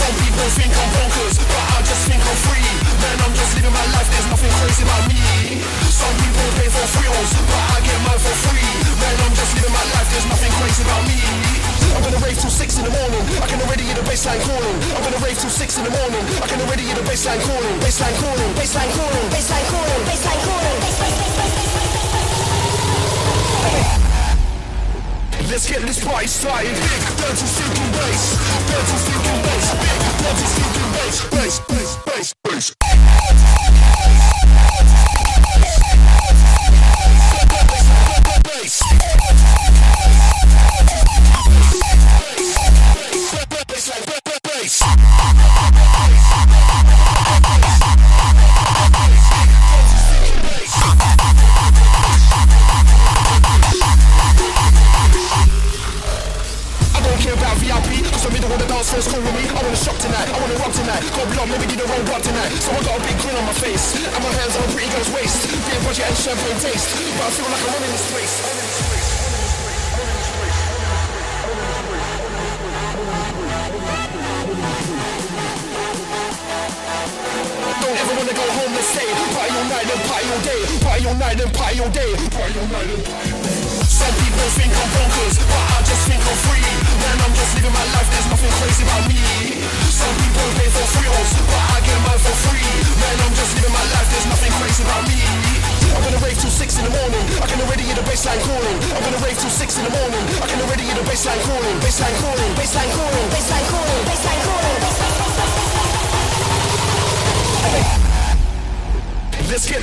Some people think I'm bonkers, but I just think I'm free. Man, I'm just living my life, there's nothing crazy about me. Some people pay for thrills, but I get mine for free. Man, I'm just living my life, there's nothing crazy about me. I'm gonna rave till six in the morning. I can already hear the bassline calling. I'm gonna rave till six in the morning. I can already hear the bassline calling. Bassline calling. Bassline calling. Bassline calling. Bassline calling. Bassline calling. Bassline calling. Let's get this party started. Big dirty sinking bass. Dirty sinking bass. Big dirty sinking bass. Bass, bass, bass. don't dance floor's cool with me. I wanna shop tonight, I wanna rock tonight. Go blow, maybe you the wrong block tonight. So I got a big grin on my face. And my hands on a pretty girl's waist. Budget and champagne taste. But I feel like I'm running this place. Don't ever wanna go home and stay. Party all night and party all day Party all night and party all day. Party all night and party all day. Some people think I'm bonkers But I just think I'm free. Man, I'm just living my life, there's nothing crazy about me. Some people pay for thrills, but I get mine for free. Man, I'm just living my life, there's nothing crazy about me. I'm gonna rave till six in the morning. I can already hear the bassline calling. I'm gonna rave till six in the morning. I can already hear the bassline calling. Bassline calling. Bassline calling. Bassline calling. Bassline calling.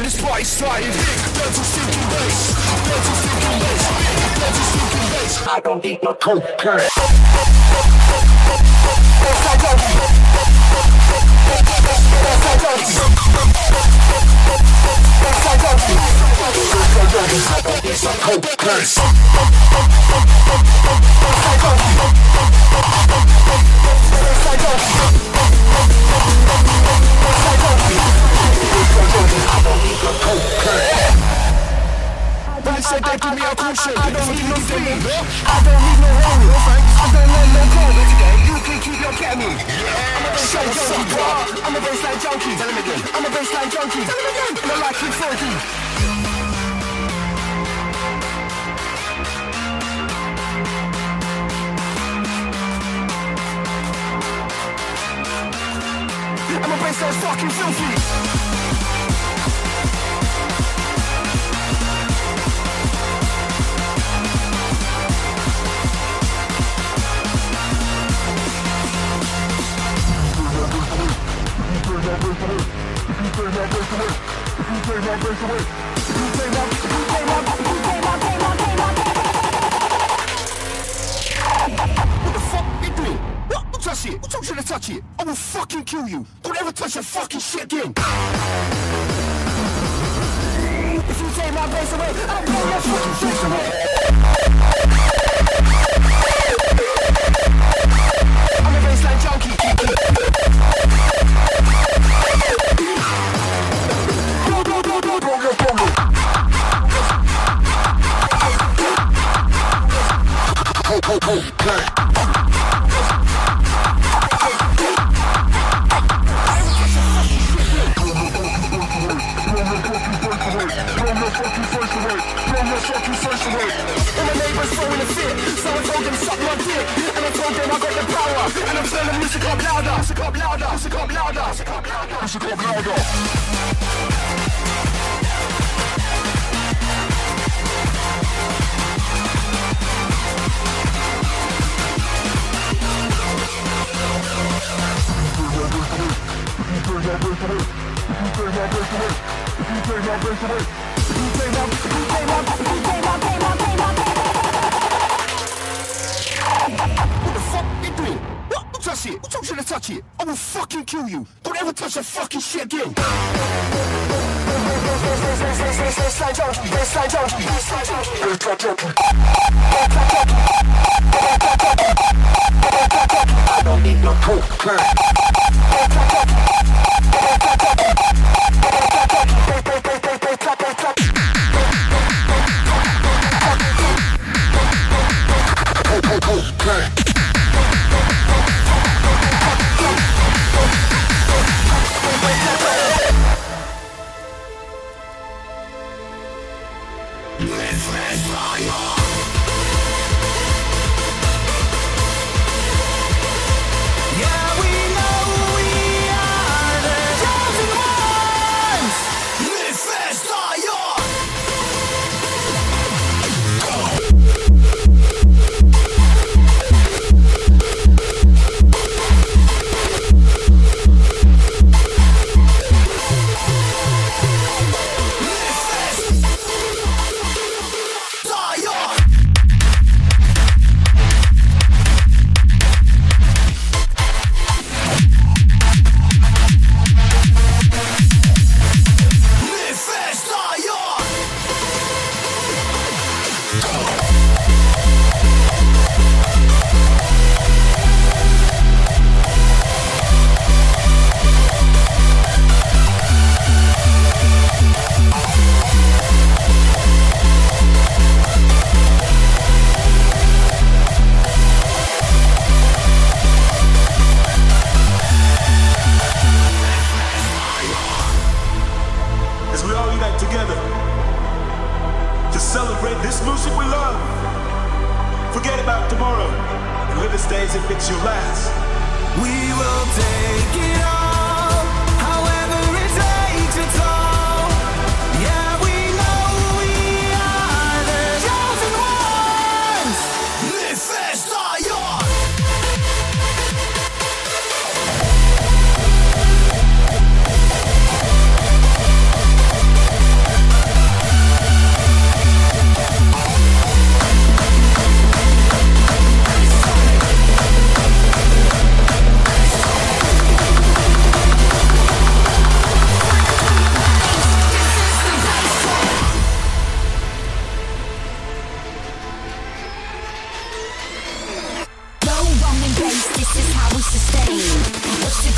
This party started. Big to stinking bass. Big to stinking bass. Big to stinking bass. I don't need no cocaine. They said they give me a cushion. I don't need no free. I don't need no home. No thanks. I don't want no cold. You can keep your ketamine. I'm a bassline junkie. bro. I'm a bassline junkie. Tell him again. I'm a bassline junkie. Tell him again. And I. A bassline fucking filthy. What touch it. Who told you to touch it? I will fucking kill you. Don't ever touch that fucking shit again. If you take my bass away, I'll blow your fucking face away. I'm a bassline junkie. Go. All turning the music up louder, music up louder, music up louder, music up louder, music up louder. What kill you. Don't ever touch that fucking shit again. I don't need no cocaine. to celebrate this music we love. Forget about tomorrow and live as if it's your last. We will take it all, however it takes. It's all.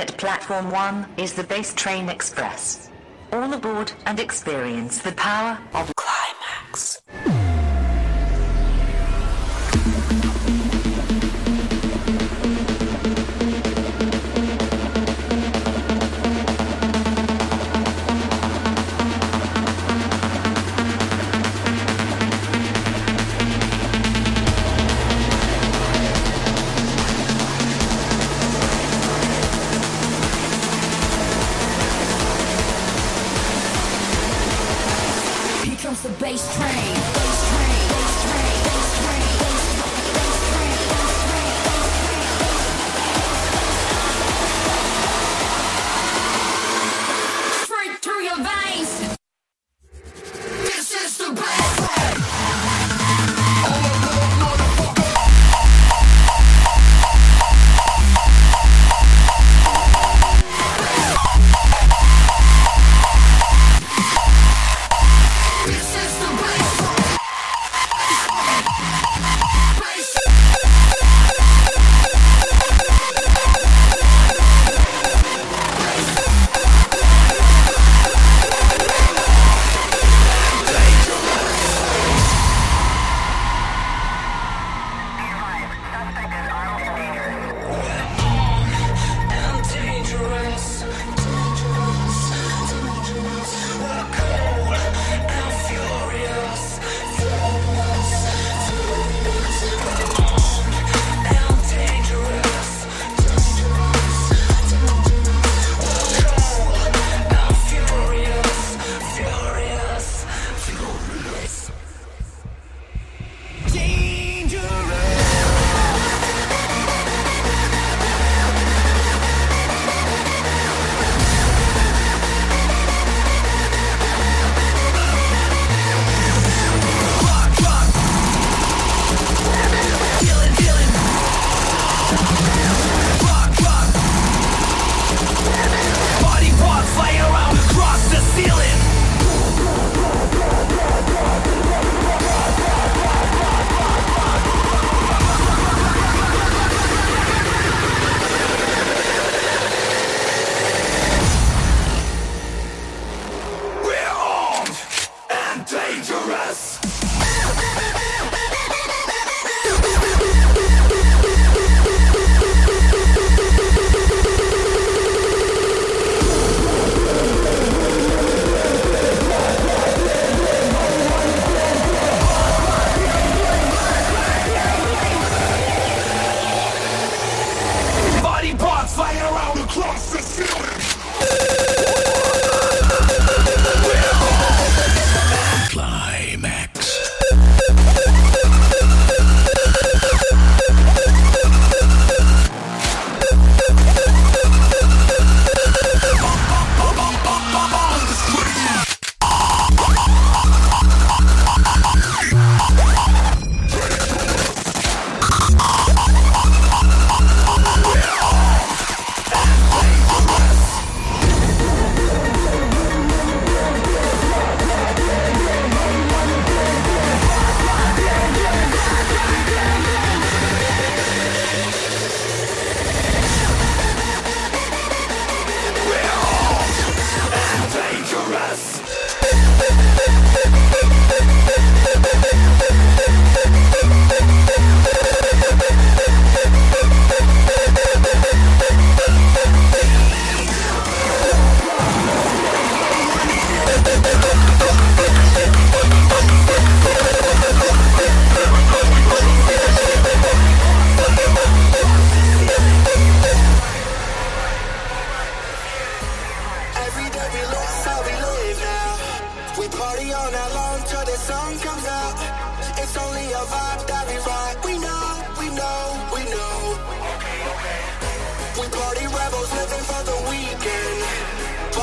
at Platform 1 is the base train express. All aboard and experience the power of Qlimax. train, ghost train, ghost train.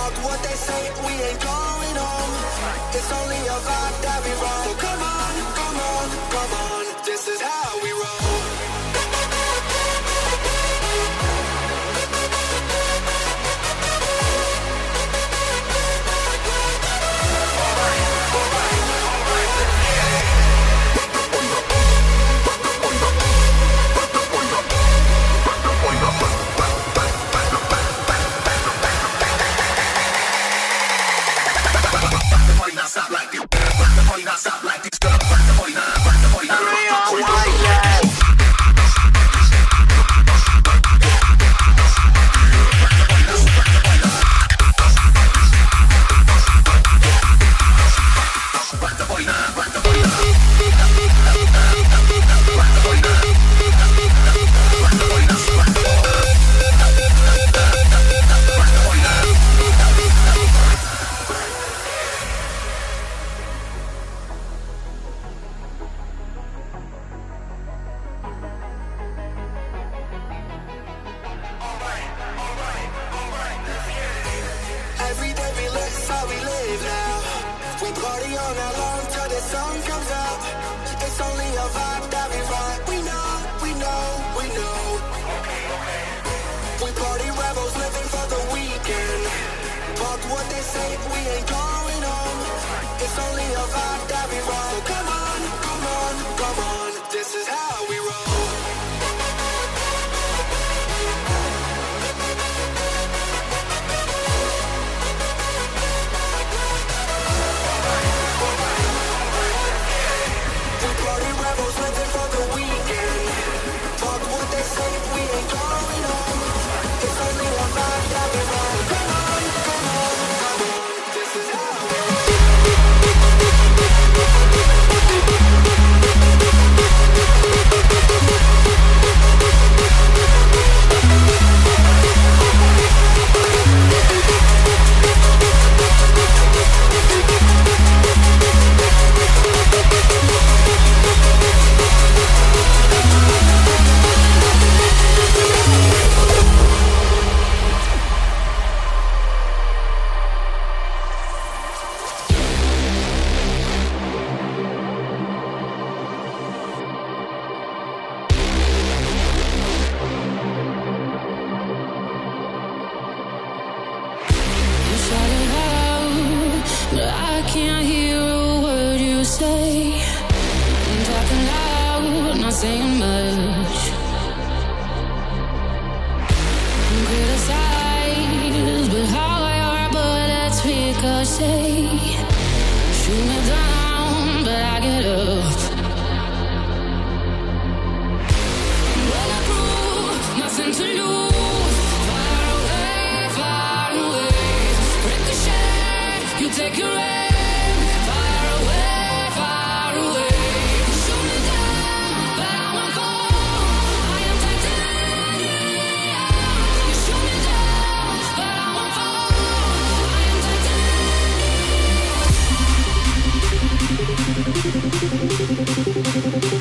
Fuck what they say, we ain't going home. It's only a vibe that we ride. So come on. Go. What they say we ain't going home. It's only a vibe that we roll. So come on, come on, come on. This is how we roll. say. Shoot me down, but I get up. Nothing to lose, far away, far away. Ricochet, you take your. aim. フフフフ。